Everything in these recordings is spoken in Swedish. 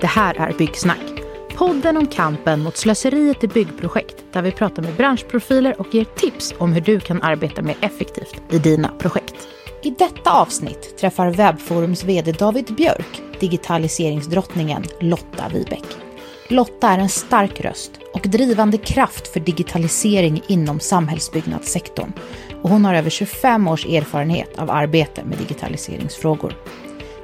Det här är Byggsnack. Podden om kampen mot slöseriet i byggprojekt där vi pratar med branschprofiler och ger tips om hur du kan arbeta mer effektivt i dina projekt. I detta avsnitt träffar Webforums VD David Björk digitaliseringsdrottningen Lotta Wibeck. Lotta är en stark röst och drivande kraft för digitalisering inom samhällsbyggnadssektorn och hon har över 25 års erfarenhet av arbete med digitaliseringsfrågor.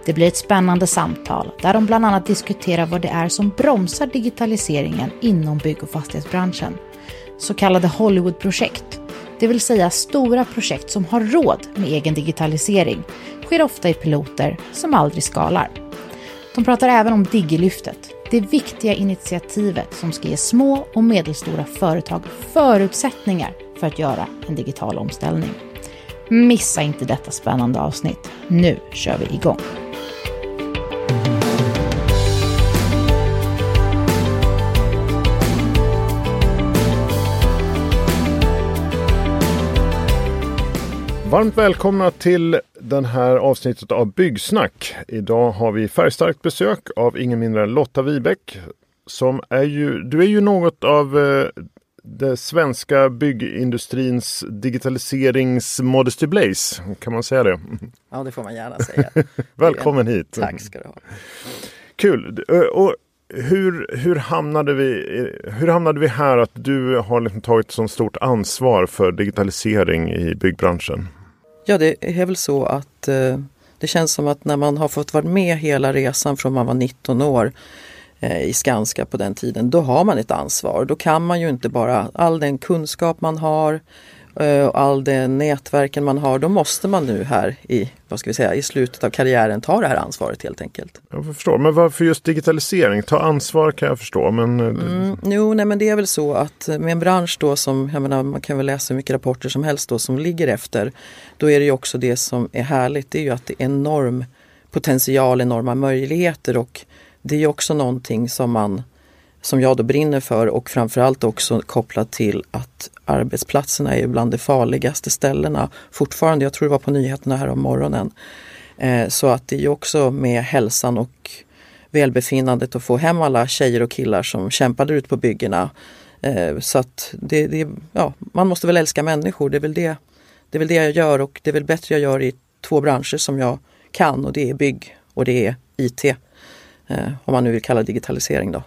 Det blir ett spännande samtal där de bland annat diskuterar vad det är som bromsar digitaliseringen inom bygg och fastighetsbranschen. Så kallade Hollywoodprojekt, det vill säga stora projekt som har råd med egen digitalisering, sker ofta i piloter som aldrig skalar. De pratar även om Digilyftet, det viktiga initiativet som ska ge små och medelstora företag förutsättningar för att göra en digital omställning. Missa inte detta spännande avsnitt. Nu kör vi igång! Varmt välkomna till den här avsnittet av Byggsnack. Idag har vi färgstarkt besök av ingen mindre än Lotta Wibeck. Som är ju, du är ju något av eh, det svenska byggindustrins digitaliserings Modesty Blaze. Kan man säga det? Ja, det får man gärna säga. Välkommen hit! Tack ska du ha. Kul! Och hur, hur, hamnade vi, hur hamnade vi här att du har liksom tagit så stort ansvar för digitalisering i byggbranschen? Ja, det är väl så att eh, det känns som att när man har fått vara med hela resan från man var 19 år eh, i Skanska på den tiden, då har man ett ansvar. Då kan man ju inte bara all den kunskap man har och all den nätverken man har, då måste man nu här i, vad ska vi säga, i slutet av karriären ta det här ansvaret helt enkelt. Jag förstår, men varför just digitalisering? Ta ansvar kan jag förstå, men... eh, Mm, jo, nej men det är väl så att med en bransch då som, jag menar man kan väl läsa hur mycket rapporter som helst då som ligger efter. Då är det ju också det som är härligt, det är ju att det är enorm potential, enorma möjligheter och det är ju också någonting som man som jag då brinner för och framförallt också kopplat till att arbetsplatserna är ju bland de farligaste ställena fortfarande. Jag tror det var på nyheterna här om morgonen. Eh, så att det är ju också med hälsan och välbefinnandet att få hem alla tjejer och killar som kämpade ut på byggena. Eh, så att det, det, ja, man måste väl älska människor, det är, väl det, det är väl det jag gör och det är väl bättre jag gör i två branscher som jag kan och det är bygg och det är IT. Eh, om man nu vill kalla digitalisering då.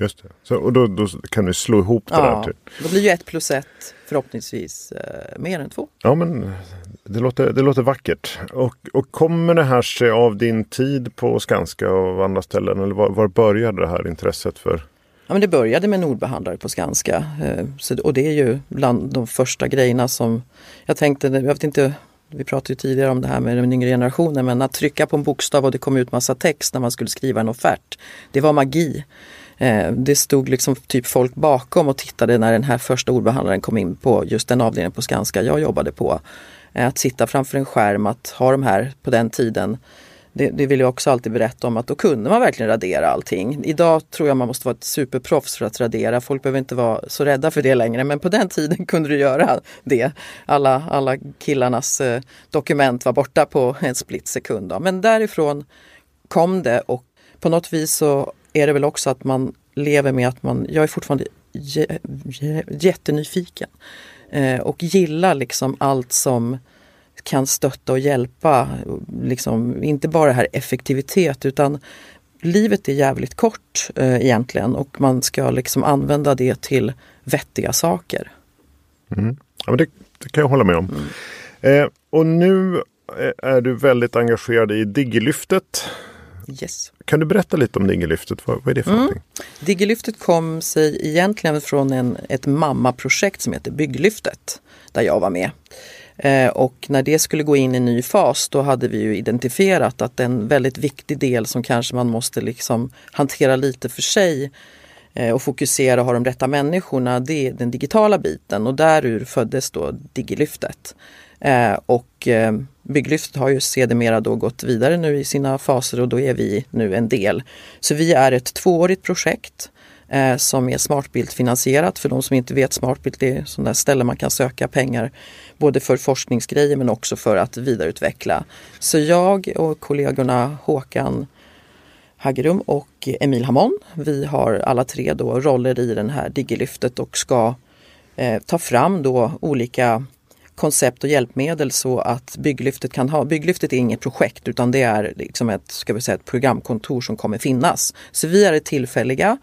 Just det. Så, och då, då kan du slå ihop det där Ja, till... då blir ju ett plus ett förhoppningsvis eh, mer än två. Ja, men det låter, det låter vackert. Och, och kommer det här sig av din tid på Skanska och andra ställen? Eller var, var började det här intresset för? Ja, men det började med Nordbehandlare på Skanska eh, och det är ju bland de första grejerna som jag tänkte, jag vet inte, vi pratade ju tidigare om det här med den yngre generationen men att trycka på en bokstav och det kom ut massa text när man skulle skriva en offert. Det var magi. Eh, Det stod liksom typ folk bakom och tittade när den här första ordbehandlaren kom in på just den avdelningen på Skanska jag jobbade på. Eh, Att sitta framför en skärm, att ha de här på den tiden det, det vill jag också alltid berätta om att då kunde man verkligen radera allting. Idag tror jag man måste vara ett superproffs för att radera. Folk behöver inte vara så rädda för det längre men på den tiden kunde du göra det. Alla, alla killarnas eh, dokument var borta på en split sekund. Då. Men därifrån kom det och på något vis så är det väl också att man lever med att man, jag är fortfarande jä, jä, jättenyfiken eh, och gillar liksom allt som kan stötta och hjälpa. Liksom, inte bara här effektivitet utan livet är jävligt kort eh, egentligen och man ska liksom använda det till vettiga saker. Ja, men det, det kan jag hålla med om. Eh, och nu eh, är du väldigt engagerad i Digilyftet. Yes. Kan du berätta lite om Digilyftet? Vad, vad är det för någonting? Digilyftet kom sig egentligen från en, ett mammaprojekt som heter Bygglyftet där jag var med. Eh, och när det skulle gå in i en ny fas då hade vi ju identifierat att en väldigt viktig del som kanske man måste liksom hantera lite för sig Eh, och fokusera och ha de rätta människorna, det är den digitala biten och därur föddes då Digilyftet. Eh, och eh, Bygglyftet har ju sedermera då gått vidare nu i sina faser och då är vi nu en del. Så vi är ett tvåårigt projekt som är Smartbild finansierat. För de som inte vet, Smartbild är sådana ställe man kan söka pengar både för forskningsgrejer men också för att vidareutveckla. Så jag och kollegorna Håkan Haggerum och Emil Hamon. Vi har alla tre då roller i den här Digilyftet och ska eh, ta fram då olika koncept och hjälpmedel så att Bygglyftet kan ha, Bygglyftet är inget projekt utan det är liksom ett, ska vi säga, ett programkontor som kommer finnas. Så vi är det tillfälliga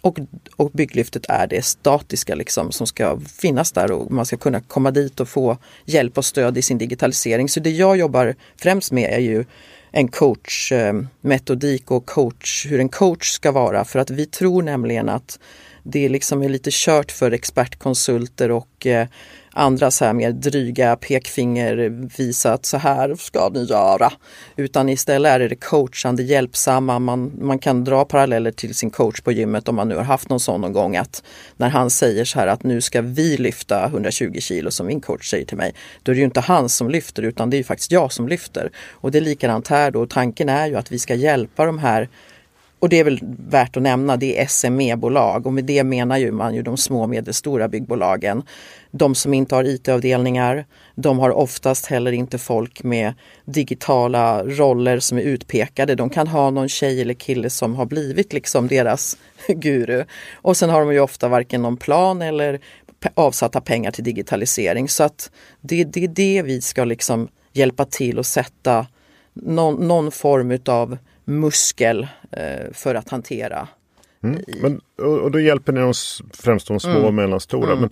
och, och Bygglyftet är det statiska liksom, som ska finnas där och man ska kunna komma dit och få hjälp och stöd i sin digitalisering. Så det jag jobbar främst med är ju en coachmetodik eh, och coach, hur en coach ska vara. För att vi tror nämligen att det liksom är lite kört för expertkonsulter och eh, andra så här mer dryga pekfinger visa att så här ska ni göra. Utan istället är det coachande, hjälpsamma. Man, man kan dra paralleller till sin coach på gymmet om man nu har haft någon sån någon gång att när han säger så här att nu ska vi lyfta 120 kilo som min coach säger till mig. Då är det ju inte han som lyfter utan det är ju faktiskt jag som lyfter. Och det är likadant här då. Tanken är ju att vi ska hjälpa de här och det är väl värt att nämna, det är SME-bolag och med det menar ju man ju de små och medelstora byggbolagen. De som inte har IT-avdelningar, de har oftast heller inte folk med digitala roller som är utpekade. De kan ha någon tjej eller kille som har blivit liksom deras guru. Och sen har de ju ofta varken någon plan eller avsatta pengar till digitalisering. Så att det, det är det vi ska liksom hjälpa till att sätta någon, någon form utav muskel eh, för att hantera. Mm. Men, och, och, då hjälper ni oss främst de små och mm. mellanstora. Mm. Men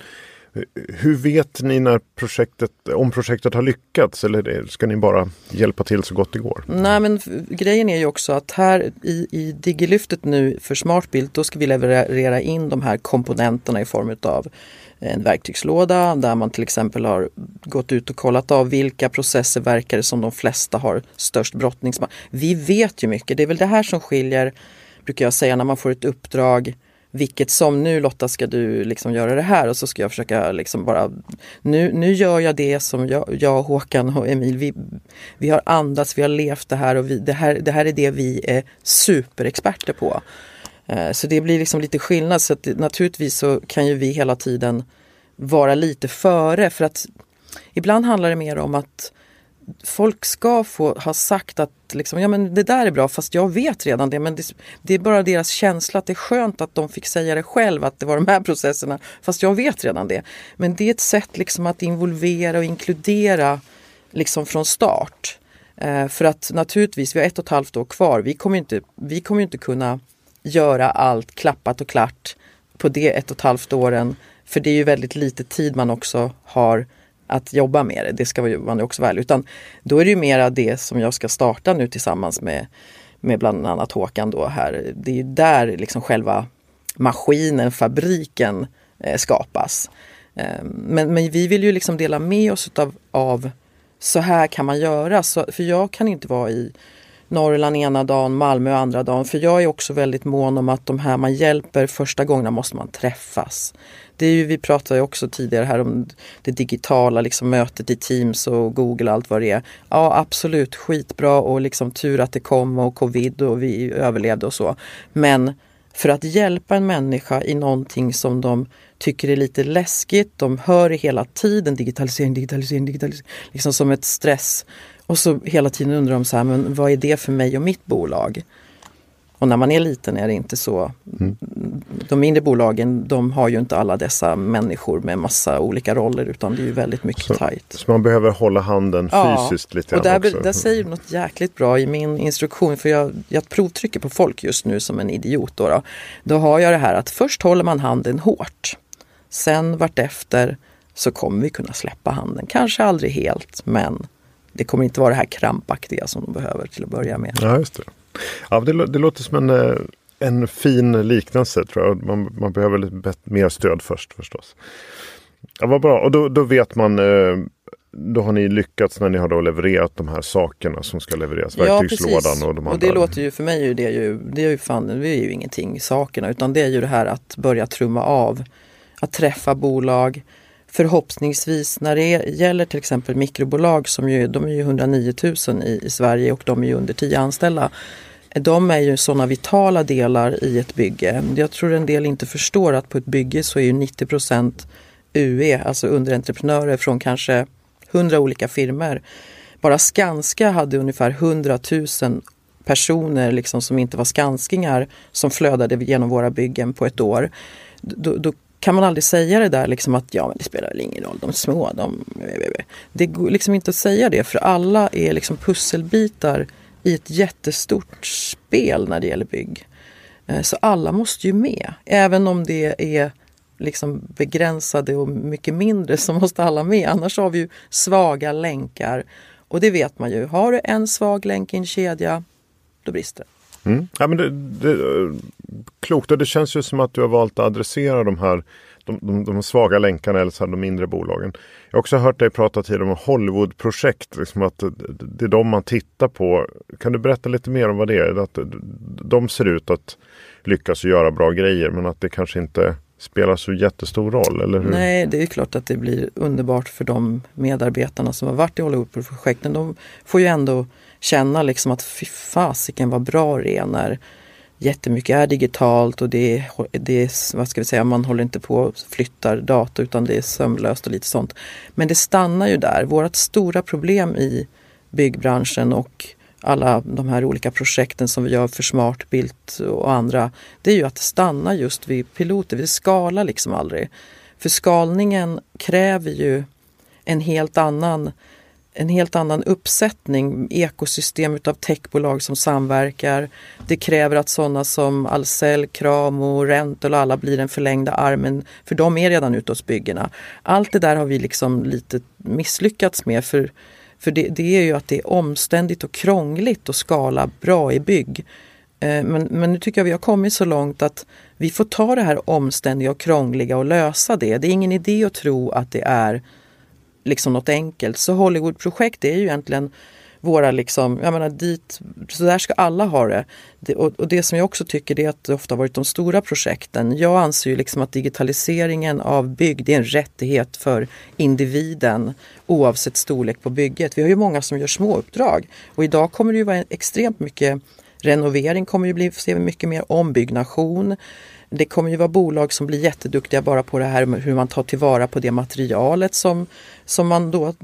hur vet ni när projektet, om projektet har lyckats eller ska ni bara hjälpa till så gott det går? Nej men grejen är ju också att här i, i Digilyftet nu för Smartbild då ska vi leverera in de här komponenterna i form av en verktygslåda där man till exempel har gått ut och kollat av vilka processer verkar det som de flesta har störst brottningsman. Vi vet ju mycket, det är väl det här som skiljer, brukar jag säga, när man får ett uppdrag vilket som nu Lotta ska du liksom göra det här? Och så ska jag försöka liksom bara nu, nu gör jag det som jag, jag Håkan och Emil vi, vi har andats, vi har levt det här och vi, det, här, det här är det vi är superexperter på. Eh, så det blir liksom lite skillnad. Så att naturligtvis så kan ju vi hela tiden vara lite före. För att ibland handlar det mer om att folk ska få ha sagt att liksom, ja, men det där är bra fast jag vet redan det. Men det, det, är bara deras känsla att det är skönt att de fick säga det själv att det var de här processerna fast jag vet redan det. Men det är ett sätt liksom att involvera och inkludera liksom från start. Eh, för att naturligtvis, vi har ett och ett halvt år kvar. Vi kommer inte, vi kommer inte kunna göra allt klappat och klart på det ett och ett halvt åren. För det är ju väldigt lite tid man också har att jobba med det. Det ska man också väl. Utan då är det ju mera det som jag ska starta nu tillsammans med, med bland annat Håkan då här. Det är där liksom själva maskinen, fabriken eh, skapas. Eh, men, men vi vill ju liksom dela med oss utav, av så här kan man göra. Så, för jag kan inte vara i Norrland ena dagen, Malmö andra dagen. För jag är också väldigt mån om att de här man hjälper första gångerna måste man träffas. Det är ju, vi pratade ju också tidigare här om det digitala liksom mötet i Teams och Google och allt vad det är. Ja absolut, skitbra och liksom tur att det kom och covid och vi överlevde och så. Men för att hjälpa en människa i någonting som de tycker är lite läskigt, de hör det hela tiden, digitalisering, digitalisering, digitalisering, liksom som ett stress. Och så hela tiden undrar de så här, men vad är det för mig och mitt bolag? Och när man är liten är det inte så. Mm. De mindre bolagen de har ju inte alla dessa människor med massa olika roller utan det är ju väldigt mycket så, tajt. Så man behöver hålla handen ja, fysiskt lite och där, också. där säger du något jäkligt bra i min instruktion för jag, jag provtrycker på folk just nu som en idiot. Då, då. då har jag det här att först håller man handen hårt. Sen vartefter så kommer vi kunna släppa handen. Kanske aldrig helt men det kommer inte vara det här krampaktiga som de behöver till att börja med. Ja, just det. Ja, det, det låter som en, eh, en fin liknelse tror jag. Man, man behöver lite mer stöd först förstås. Ja, vad bra. Och då, då vet man eh, då har ni lyckats när ni har då levererat de här sakerna som ska levereras. Verktygslådan ja, och de andra. Och det låter ju för mig, det är ju, det är ju fan, det är ju ingenting sakerna utan det är ju det här att börja trumma av. Att träffa bolag, förhoppningsvis när det gäller till exempel mikrobolag som ju, de är ju 109 000 i, i Sverige och de är ju under 10 anställda. De är ju sådana vitala delar i ett bygge. Jag tror en del inte förstår att på ett bygge så är ju 90% UE, alltså underentreprenörer från kanske 100 olika firmor. Bara Skanska hade ungefär 100 000 personer liksom som inte var skanskingar som flödade genom våra byggen på ett år. Då, då kan man aldrig säga det där liksom att ja men det spelar väl ingen roll, de är små. De... Det går liksom inte att säga det för alla är liksom pusselbitar i ett jättestort spel när det gäller bygg. Eh, så alla måste ju med. Även om det är liksom begränsade och mycket mindre så måste alla med. Annars har vi ju svaga länkar. Och det vet man ju. Har du en svag länk i en kedja, då brister det. Mm. Ja, men det, det, eh, klokt och det känns ju som att du har valt att adressera de här de, de, de svaga länkarna eller så de mindre bolagen. Jag har också hört dig prata tidigare om Hollywoodprojekt. Liksom att det är de man tittar på. Kan du berätta lite mer om vad det är? Att de ser ut att lyckas göra bra grejer men att det kanske inte spelar så jättestor roll, eller hur? Nej, det är klart att det blir underbart för de medarbetarna som har varit i Hollywoodprojekten. De får ju ändå känna liksom att fy fasiken vad bra det är när jättemycket är digitalt och det är, det är, vad ska vi säga, man håller inte på och flyttar data utan det är sömlöst och lite sånt. Men det stannar ju där. Vårt stora problem i byggbranschen och alla de här olika projekten som vi gör för Smartbilt och andra, det är ju att det stannar just vid piloter. Vi skalar liksom aldrig. För skalningen kräver ju en helt annan en helt annan uppsättning, ekosystem utav techbolag som samverkar. Det kräver att sådana som Ahlsell, Kramo, Rental och alla blir den förlängda armen, för de är redan ute hos byggena. Allt det där har vi liksom lite misslyckats med för, för det, det är ju att det är omständigt och krångligt att skala bra i bygg. Eh, men, men nu tycker jag vi har kommit så långt att vi får ta det här omständiga och krångliga och lösa det. Det är ingen idé att tro att det är liksom något enkelt. Så Hollywoodprojekt är ju egentligen våra liksom, jag menar dit, så där ska alla ha det. det och, och, det som jag också tycker är att det ofta varit de stora projekten. Jag anser ju liksom att digitaliseringen av bygg, det är en rättighet för individen oavsett storlek på bygget. Vi har ju många som gör småuppdrag och idag kommer det ju vara extremt mycket renovering, kommer ju bli, se mycket mer ombyggnation. Det kommer ju vara bolag som blir jätteduktiga bara på det här med hur man tar tillvara på det materialet som, som man då,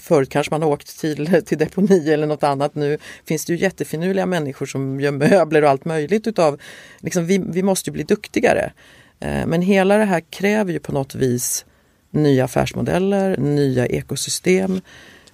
förut kanske man har åkt till, till deponi eller något annat. Nu finns det ju jättefinurliga människor som gör möbler och allt möjligt utav, liksom, vi, vi måste ju bli duktigare. Eh, men hela det här kräver ju på något vis nya affärsmodeller, nya ekosystem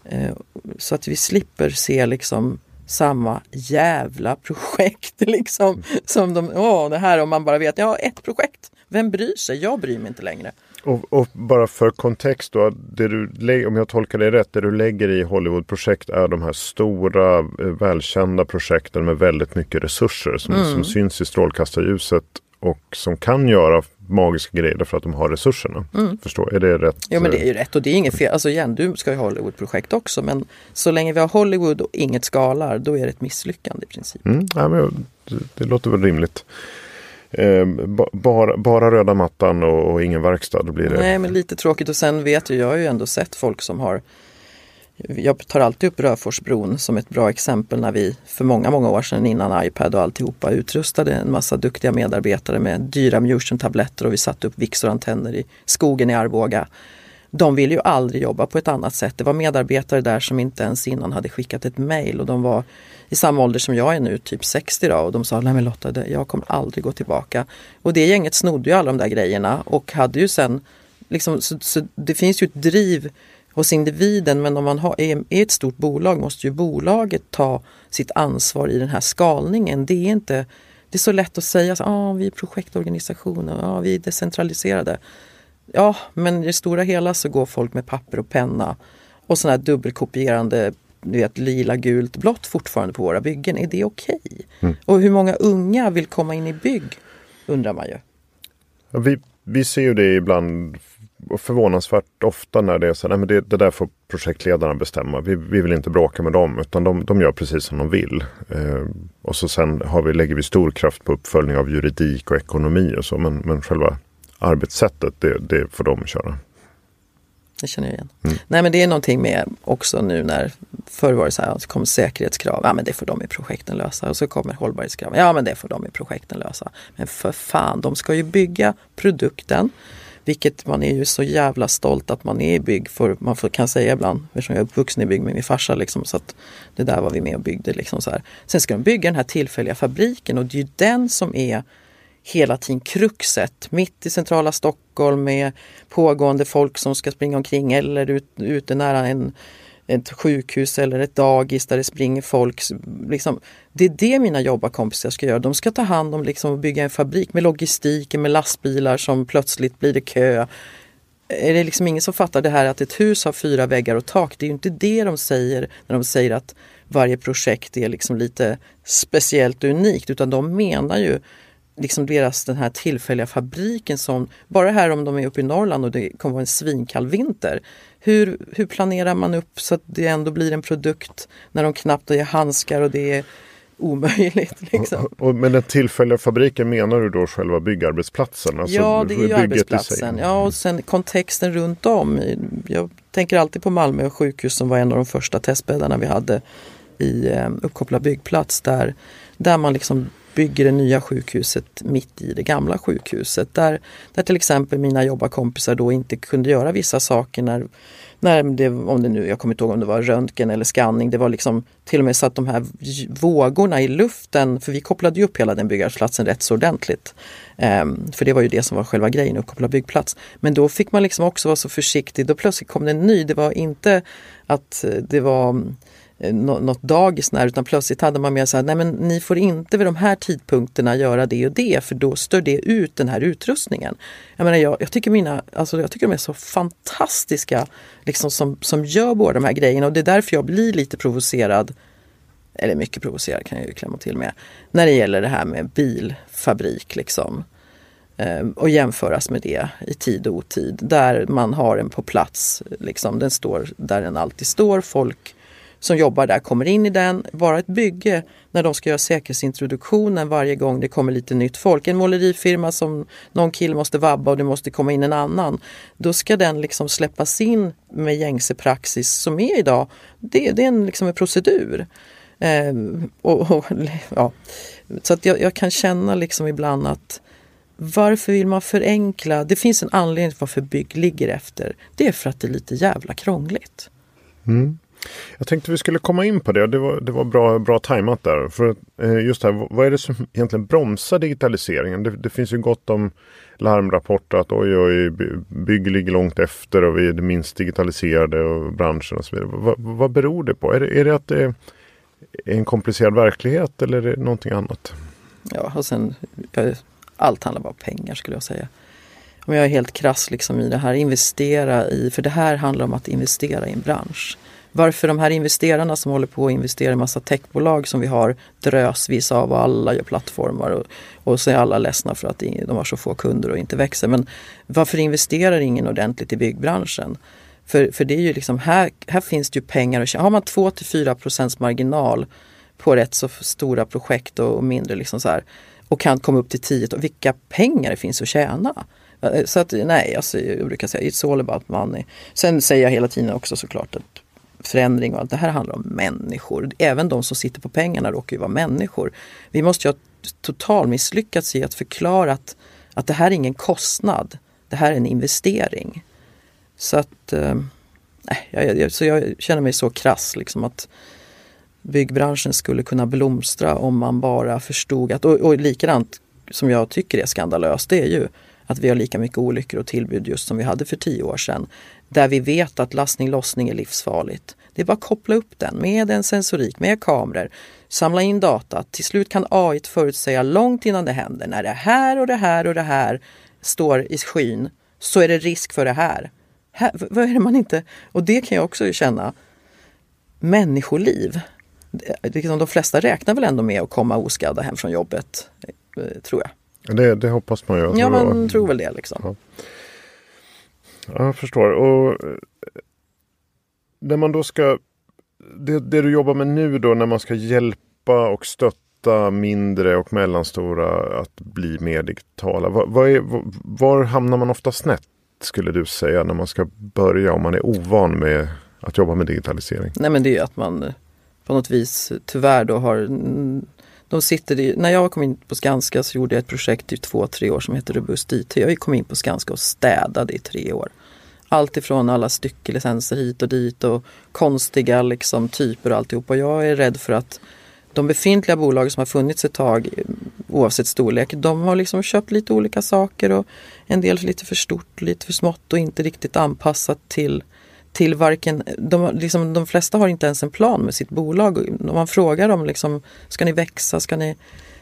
eh, så att vi slipper se liksom samma jävla projekt liksom. Som de, åh det här om man bara vet, ja ett projekt. Vem bryr sig? Jag bryr mig inte längre. Och, och, bara för kontext då, du, om jag tolkar det rätt, det du lägger i Hollywoodprojekt är de här stora eh, välkända projekten med väldigt mycket resurser som, mm. som syns i strålkastarljuset och som kan göra magiska grejer för att de har resurserna. Mm. Förstår, är det rätt? Jo men det är ju rätt och det är inget fel. Alltså igen, du ska ju ha Hollywoodprojekt också men så länge vi har Hollywood och inget skalar då är det ett misslyckande i princip. Mm, ja, men det, det låter väl rimligt. Eh, bara, bara röda mattan och, och, ingen verkstad. Då blir det... Nej men lite tråkigt och sen vet ju, jag har ju ändå sett folk som har jag tar alltid upp Röforsbron som ett bra exempel när vi för många, många år sedan innan iPad och alltihopa utrustade en massa duktiga medarbetare med dyra Mution-tabletter och vi satte upp Vixor-antenner i skogen i Arboga. De ville ju aldrig jobba på ett annat sätt. Det var medarbetare där som inte ens innan hade skickat ett mejl och de var i samma ålder som jag är nu, typ 60 då och de sa nej men Lotta, jag kommer aldrig gå tillbaka. Och det gänget snodde ju alla de där grejerna och hade ju sen liksom, så, så det finns ju ett driv hos individen men om man har, är, ett stort bolag måste ju bolaget ta sitt ansvar i den här skalningen. Det är inte det är så lätt att säga att ah, vi är projektorganisationer, ah, vi är decentraliserade. Ja, men i det stora hela så går folk med papper och penna och sådana här dubbelkopierande du vet, lila, gult, blått fortfarande på våra byggen. Är det okej? Okay? Mm. Och hur många unga vill komma in i bygg? Undrar man ju. Ja, vi, vi ser ju det ibland förvånansvärt ofta när det är så nej, det, det där får projektledarna bestämma. Vi, vi vill inte bråka med dem utan de, de gör precis som de vill. Eh, och så sen har vi, lägger vi stor kraft på uppföljning av juridik och ekonomi och så men, men själva arbetssättet det, det får de köra. Det känner jag igen. Mm. Nej men det är någonting med också nu när förr var det så här, så kom säkerhetskrav, ja men det får de i projekten lösa. Och så kommer hållbarhetskrav, ja men det får de i projekten lösa. Men för fan, de ska ju bygga produkten vilket man är ju så jävla stolt att man är i bygg, för man får, kan säga ibland, eftersom jag är uppvuxen i bygg med min farsa. Liksom, så att det där var vi med och byggde. Liksom, så här. Sen ska de bygga den här tillfälliga fabriken och det är ju den som är hela tiden kruxet. Mitt i centrala Stockholm med pågående folk som ska springa omkring eller ut, ute nära en ett sjukhus eller ett dagis där det springer folk. Liksom, det är det mina jobbarkompisar ska göra. De ska ta hand om liksom, och bygga en fabrik med logistiken, med lastbilar som plötsligt blir det kö. Är det liksom ingen som fattar det här att ett hus har fyra väggar och tak? Det är ju inte det de säger när de säger att varje projekt är liksom lite speciellt och unikt utan de menar ju liksom deras den här tillfälliga fabriken som, bara här om de är uppe i Norrland och det kommer vara en svinkall vinter. Hur, hur planerar man upp så att det ändå blir en produkt när de knappt har handskar och det är omöjligt. Liksom. Och, och, men den tillfälliga fabriken menar du då själva byggarbetsplatsen? Alltså ja, det är ju arbetsplatsen. Ja, och sen kontexten runt om. Jag tänker alltid på Malmö sjukhus som var en av de första testbäddarna vi hade i eh, uppkopplad byggplats där, där man liksom bygger det nya sjukhuset mitt i det gamla sjukhuset. Där, där till exempel mina jobbarkompisar då inte kunde göra vissa saker när, när det, om det nu, jag kommer inte ihåg om det var röntgen eller skanning, det var liksom till och med så att de här vågorna i luften, för vi kopplade ju upp hela den byggarbetsplatsen rätt så ordentligt. Um, för det var ju det som var själva grejen, uppkopplad byggplats. Men då fick man liksom också vara så försiktig, då plötsligt kom det en ny, det var inte att eh, det var Eh, något dagis när utan plötsligt hade man med så här, nej men ni får inte vid de här tidpunkterna göra det och det för då stör det ut den här utrustningen. Jag menar jag, jag tycker mina, alltså jag tycker de är så fantastiska liksom som, som gör båda de här grejerna och det är därför jag blir lite provocerad eller mycket provocerad kan jag ju klämma till med, när det gäller det här med bilfabrik liksom. Ehm, och jämföras med det i tid och otid, där man har en på plats, liksom, den står där den alltid står, folk som jobbar där kommer in i den. Bara ett bygge när de ska göra säkerhetsintroduktionen varje gång det kommer lite nytt folk. En målerifirma som någon kille måste vabba och det måste komma in en annan. Då ska den liksom släppas in med gängse praxis som är idag. Det, det är en, liksom en procedur. Eh, och, och, ja. Så att jag, jag, kan känna liksom ibland att varför vill man förenkla? Det finns en anledning till varför bygg ligger efter. Det är för att det är lite jävla krångligt. Mm. Jag tänkte vi skulle komma in på det. Det var, det var bra, bra tajmat där. För eh, just här, vad är det som egentligen bromsar digitaliseringen? Det, det finns ju gott om larmrapporter att oj, oj, bygg ligger långt efter och vi är det minst digitaliserade och branschen och så vidare. Vad, vad beror det på? Är det, är det att det är en komplicerad verklighet eller är det någonting annat? Ja, och sen allt handlar bara om pengar skulle jag säga. Om jag är helt krass liksom i det här, investera i, för det här handlar om att investera i en bransch varför de här investerarna som håller på att investera i massa techbolag som vi har drösvis av och alla gör plattformar och, och så är alla ledsna för att de har så få kunder och inte växer. Men varför investerar ingen ordentligt i byggbranschen? För, för det är ju liksom, här, här finns det ju pengar att tjäna. Har man 2 till 4 procents marginal på rätt så stora projekt och mindre liksom så här, och kan komma upp till 10, vilka pengar det finns att tjäna. Eh, så att nej, alltså, jag brukar säga it's all about money. Sen säger jag hela tiden också såklart att förändring och allt det här handlar om människor. Även de som sitter på pengarna råkar ju vara människor. Vi måste ju ha total misslyckats i att förklara att, att det här är ingen kostnad. Det här är en investering. Så att eh, jag, jag, så jag känner mig så krass liksom att byggbranschen skulle kunna blomstra om man bara förstod att, och, och likadant som jag tycker är skandalöst, det är ju att vi har lika mycket olyckor och tillbud just som vi hade för tio år sedan där vi vet att lastning lossning är livsfarligt. Det är bara att koppla upp den med en sensorik, med kameror, samla in data. Till slut kan AI förutsäga långt innan det händer. När det här och det här och det här står i skyn så är det risk för det här. här vad är det man inte... Och det kan jag också känna. Människoliv. Liksom de flesta räknar väl ändå med att komma oskadda hem från jobbet, eh, tror jag. Det, det hoppas man ju. Ja, man tror väl det liksom. Ja. Jag förstår. Och eh, när man då ska... Det, det, du jobbar med nu då när man ska hjälpa och stötta mindre och mellanstora att bli mer digitala. Var, var, är, var hamnar man ofta snett skulle du säga när man ska börja om man är ovan med att jobba med digitalisering? Nej men det är ju att man eh, på något vis tyvärr då har de sitter i, när jag kom in på Skanska så gjorde jag ett projekt i två, tre år som heter Robust IT. Jag kom in på Skanska och städade i tre år. Allt ifrån alla styckelicenser hit och dit och konstiga liksom, typer och alltihop. Och jag är rädd för att de befintliga bolag som har funnits ett tag oavsett storlek, de har liksom köpt lite olika saker och en del lite för stort, lite för smått och inte riktigt anpassat till till varken, de, liksom, de flesta har inte ens en plan med sitt bolag. Om man frågar dem, liksom, ska ni växa, ska ni,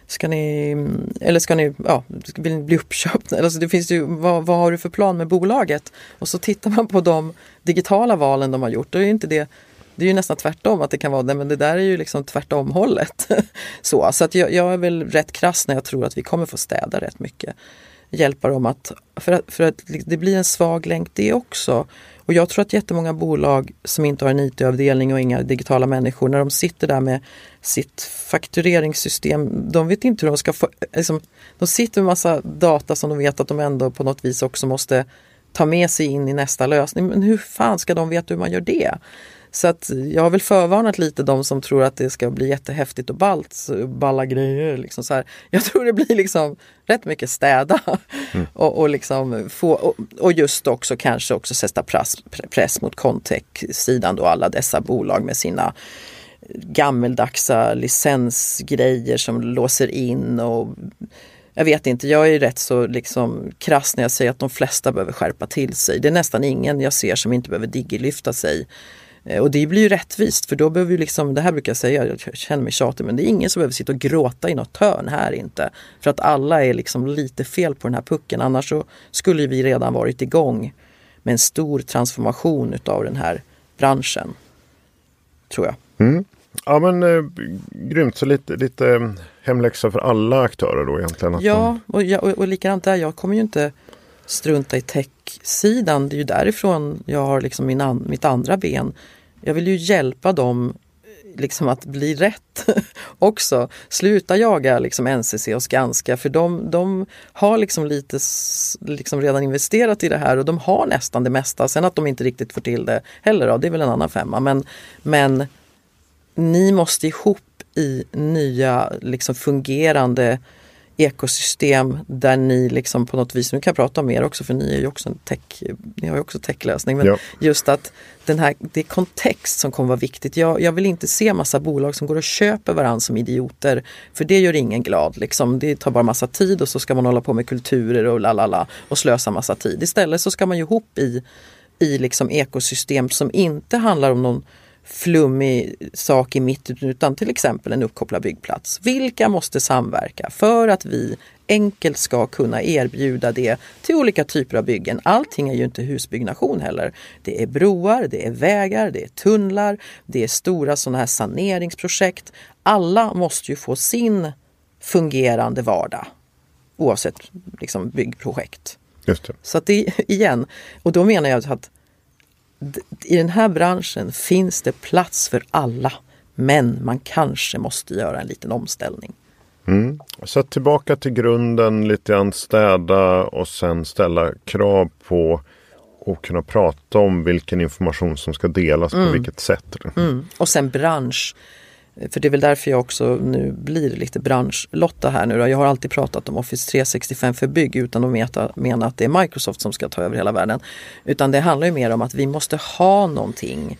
ska ni, mm, eller ska ni, ja, vill ni bli uppköpta? Alltså det finns ju, vad, vad har du för plan med bolaget? Och så tittar man på de digitala valen de har gjort, då är inte det det är ju nästan tvärtom att det kan vara det, men det där är ju liksom tvärtom hållet. så så att jag, jag, är väl rätt krass när jag tror att vi kommer få städa rätt mycket. Hjälpa dem att, för att, för att det blir en svag länk det också. Och jag tror att jättemånga bolag som inte har en IT-avdelning och inga digitala människor, när de sitter där med sitt faktureringssystem, de vet inte hur de ska få, liksom, de sitter med massa data som de vet att de ändå på något vis också måste ta med sig in i nästa lösning. Men hur fan ska de veta hur man gör det? Så att jag har väl förvarnat lite de som tror att det ska bli jättehäftigt och ballt, balla grejer. Liksom så här. Jag tror det blir liksom rätt mycket städa mm. och, och, liksom få, och, och, just också kanske också sätta press, press mot Contech-sidan då alla dessa bolag med sina gammeldagsa licensgrejer som låser in och jag vet inte, jag är rätt så liksom krass när jag säger att de flesta behöver skärpa till sig. Det är nästan ingen jag ser som inte behöver digilyfta sig. Eh, och det blir ju rättvist för då behöver vi liksom, det här brukar jag säga, jag känner mig tjatig, men det är ingen som behöver sitta och gråta i något hörn här inte. För att alla är liksom lite fel på den här pucken, annars så skulle vi redan varit igång med en stor transformation utav den här branschen. Tror jag. Mm. Ja men eh, grymt, så lite, lite eh, hemläxa för alla aktörer då egentligen. Ja, och, jag, och, och likadant där, jag kommer ju inte strunta i tech-sidan. Det är ju därifrån jag har liksom min an, mitt andra ben. Jag vill ju hjälpa dem liksom att bli rätt också. Sluta jaga liksom NCC och Skanska för de, de har liksom lite liksom redan investerat i det här och de har nästan det mesta. Sen att de inte riktigt får till det heller, då, det är väl en annan femma. Men, men ni måste ihop i nya liksom fungerande ekosystem där ni liksom på något vis, nu kan jag prata om er också för ni är ju också en tech, ni har ju också techlösning, men ja. just att den här, det är kontext som kommer vara viktigt. Jag, jag, vill inte se massa bolag som går och köper varandra som idioter, för det gör ingen glad. Liksom. Det tar bara massa tid och så ska man hålla på med kulturer och lalala och slösa massa tid. Istället så ska man ju ihop i, i liksom ekosystem som inte handlar om någon flummig sak i mitten utan till exempel en uppkopplad byggplats. Vilka måste samverka för att vi enkelt ska kunna erbjuda det till olika typer av byggen. Allting är ju inte husbyggnation heller. Det är broar, det är vägar, det är tunnlar, det är stora sådana här saneringsprojekt. Alla måste ju få sin fungerande vardag oavsett liksom, byggprojekt. Just det. Så att det igen, och då menar jag att i den här branschen finns det plats för alla. Men man kanske måste göra en liten omställning. Mm. Så tillbaka till grunden, lite grann städa och sen ställa krav på och kunna prata om vilken information som ska delas mm. på vilket sätt. Mm. Och sen bransch. För det är väl därför jag också nu blir lite branschlotta här nu då. Jag har alltid pratat om Office 365 för bygg utan att meta, mena att det är Microsoft som ska ta över hela världen. Utan det handlar ju mer om att vi måste ha någonting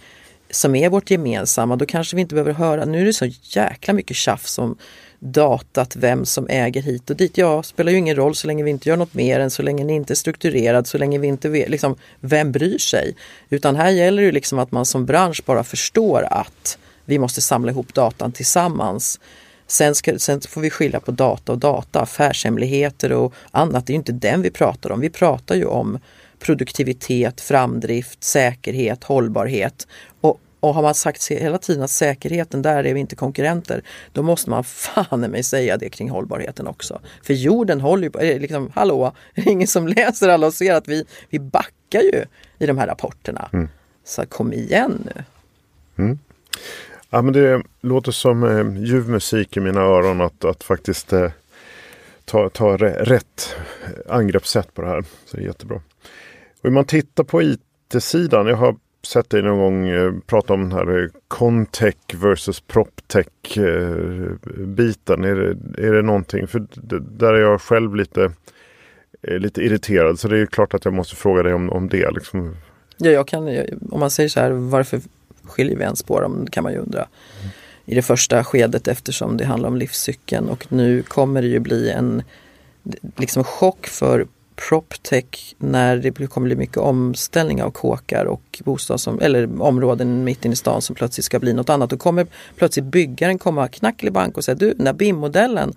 som är vårt gemensamma. Då kanske vi inte behöver höra, nu är det så jäkla mycket tjafs om datat, vem som äger hit och dit. Ja, spelar ju ingen roll så länge vi inte gör något mer än så länge ni inte är strukturerad, så länge vi inte vet, liksom, vem bryr sig? Utan här gäller det liksom att man som bransch bara förstår att vi måste samla ihop datan tillsammans. Sen, ska, sen får vi skilja på data och data, affärshemligheter och annat. Det är ju inte den vi pratar om. Vi pratar ju om produktivitet, framdrift, säkerhet, hållbarhet. Och, och har man sagt hela tiden att säkerheten, där är vi inte konkurrenter, då måste man fan mig säga det kring hållbarheten också. För jorden håller ju på, liksom, hallå, det är ingen som läser alla och ser att vi, vi backar ju i de här rapporterna. Mm. Så kom igen nu. Mm. Ja, men det låter som eh, ljuv musik i mina öron att, att faktiskt eh, ta, ta rätt eh, angreppssätt på det här. Så det är jättebra. Och om man tittar på IT-sidan. Jag har sett dig någon gång eh, prata om den här eh, Contech versus PropTech eh, biten. Är det, är det någonting? För där är jag själv lite, lite irriterad. Så det är klart att jag måste fråga dig om, om det. Liksom. Ja, jag kan, om man säger så här, varför skiljer vi ens på dem? kan man ju undra. Mm. I det första skedet eftersom det handlar om livscykeln och nu kommer det ju bli en liksom chock för proptech när det kommer bli mycket omställning av kåkar och bostads eller områden mitt inne i stan som plötsligt ska bli något annat. Då kommer plötsligt byggaren komma knackelibank och säga du, den där BIM-modellen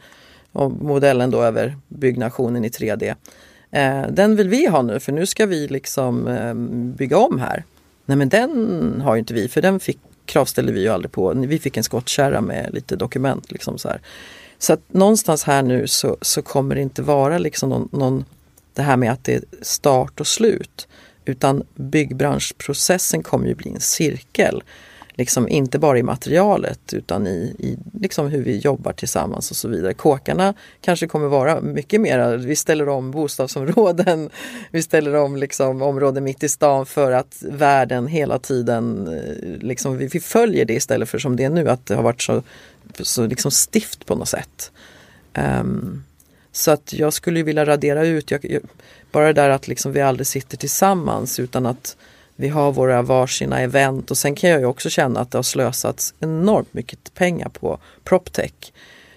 och modellen då över byggnationen i 3D. Eh, den vill vi ha nu för nu ska vi liksom eh, bygga om här. Nej men den har ju inte vi för den fick, kravställde vi ju aldrig på. Vi fick en skottkärra med lite dokument. Liksom så här. Så att någonstans här nu så, så kommer det inte vara liksom någon, någon, det här med att det är start och slut. Utan byggbranschprocessen kommer ju bli en cirkel. Liksom inte bara i materialet utan i, i liksom hur vi jobbar tillsammans och så vidare. Kåkarna kanske kommer vara mycket mer, vi ställer om bostadsområden, vi ställer om liksom områden mitt i stan för att världen hela tiden, eh, liksom, vi, vi följer det istället för som det är nu att det har varit så så liksom stift på något sätt. Um, så att jag skulle vilja radera ut, jag, jag, bara det där att liksom vi aldrig sitter tillsammans utan att vi har våra varsina event och sen kan jag ju också känna att det har slösats enormt mycket pengar på PropTech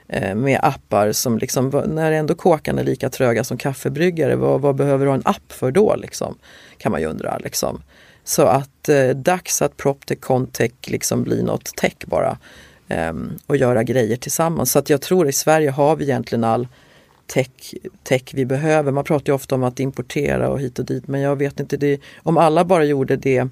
eh, med appar som liksom, när ändå kåkarna är lika tröga som kaffebryggare, vad, vad behöver du ha en app för då liksom? Kan man ju undra liksom. Så att eh, dags att PropTech Contech liksom blir något tech bara eh, och göra grejer tillsammans. Så att jag tror i Sverige har vi egentligen all tech, tech vi behöver. Man pratar ju ofta om att importera och hit och dit men jag vet inte, det, om alla bara gjorde det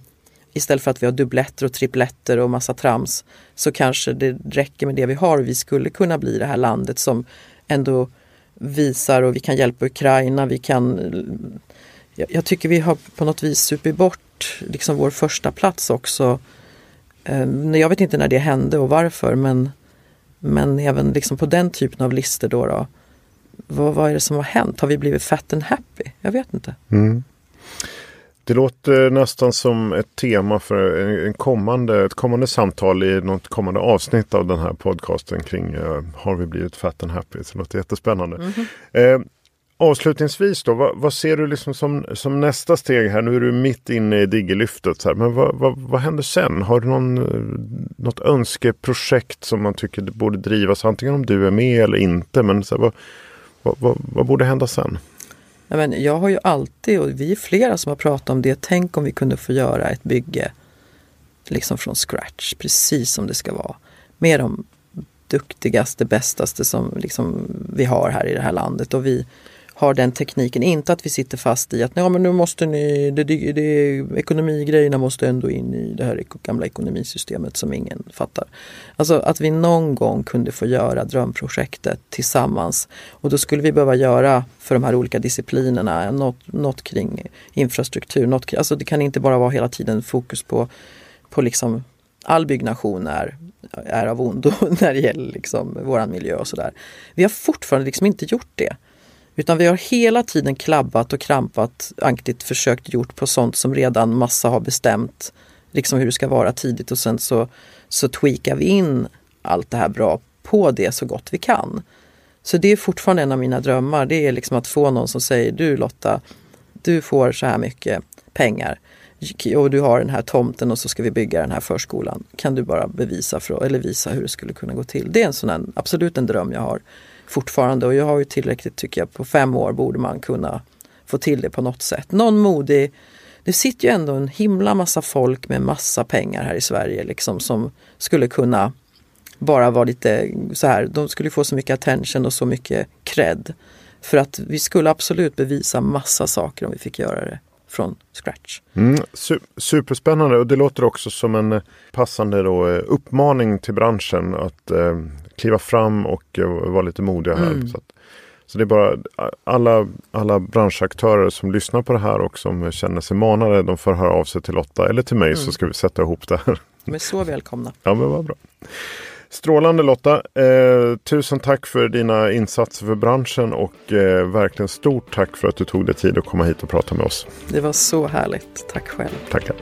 istället för att vi har dubbletter och tripletter och massa trams så kanske det räcker med det vi har. Vi skulle kunna bli det här landet som ändå visar och vi kan hjälpa Ukraina, vi kan jag, jag tycker vi har på något vis supit bort liksom vår första plats också ehm, jag vet inte när det hände och varför men, men även liksom på den typen av listor då, då vad, vad är det som har hänt? Har vi blivit fat and happy? Jag vet inte. Mm. Det låter nästan som ett tema för en kommande, ett kommande samtal i något kommande avsnitt av den här podcasten kring uh, Har vi blivit fat and happy? Så det låter jättespännande. Mm -hmm. uh, Avslutningsvis då, vad, vad, ser du liksom som, som nästa steg här? Nu är du mitt inne i diggerlyftet. Så här, men vad, vad, vad händer sen? Har du någon, något önskeprojekt som man tycker borde drivas? Antingen om du är med eller inte. Men så här, vad, vad, vad, borde hända sen? Ja, men jag har ju alltid, och vi är flera som har pratat om det, tänk om vi kunde få göra ett bygge liksom från scratch, precis som det ska vara. Med de duktigaste, bästaste som liksom vi har här i det här landet. Och vi har den tekniken. Inte att vi sitter fast i att nej, men nu måste ni, det, det, det, ekonomigrejerna måste ändå in i det här gamla ekonomisystemet som ingen fattar. Alltså att vi någon gång kunde få göra drömprojektet tillsammans. Och då skulle vi behöva göra för de här olika disciplinerna något, något kring infrastruktur. Något, alltså det kan inte bara vara hela tiden fokus på, på liksom all byggnation är, är av ondo när det gäller liksom våran miljö och sådär. Vi har fortfarande liksom inte gjort det. Utan vi har hela tiden klabbat och krampat, anktigt försökt gjort på sånt som redan massa har bestämt liksom hur det ska vara tidigt och sen så, så tweakar vi in allt det här bra på det så gott vi kan. Så det är fortfarande en av mina drömmar. Det är liksom att få någon som säger du Lotta, du får så här mycket pengar och du har den här tomten och så ska vi bygga den här förskolan. Kan du bara bevisa för, eller visa hur det skulle kunna gå till? Det är en sån här, absolut en dröm jag har fortfarande och jag har ju tillräckligt tycker jag, på fem år borde man kunna få till det på något sätt. Någon modig det sitter ju ändå en himla massa folk med massa pengar här i Sverige liksom som skulle kunna bara vara lite så här, de skulle få så mycket attention och så mycket cred. För att vi skulle absolut bevisa massa saker om vi fick göra det från scratch. Mm, su superspännande och det låter också som en passande då, eh, uppmaning till branschen att eh, kliva fram och eh, vara lite modiga här. Mm. Så, att, så, det är bara alla, alla branschaktörer som lyssnar på det här och som känner sig manade, de får höra av sig till Lotta eller till mig mm. så ska vi sätta ihop det här. De är så välkomna. ja, men vad bra. Strålande Lotta! Eh, tusen tack för dina insatser för branschen och eh, verkligen stort tack för att du tog dig tid att komma hit och prata med oss. Det var så härligt. Tack själv. Tackar.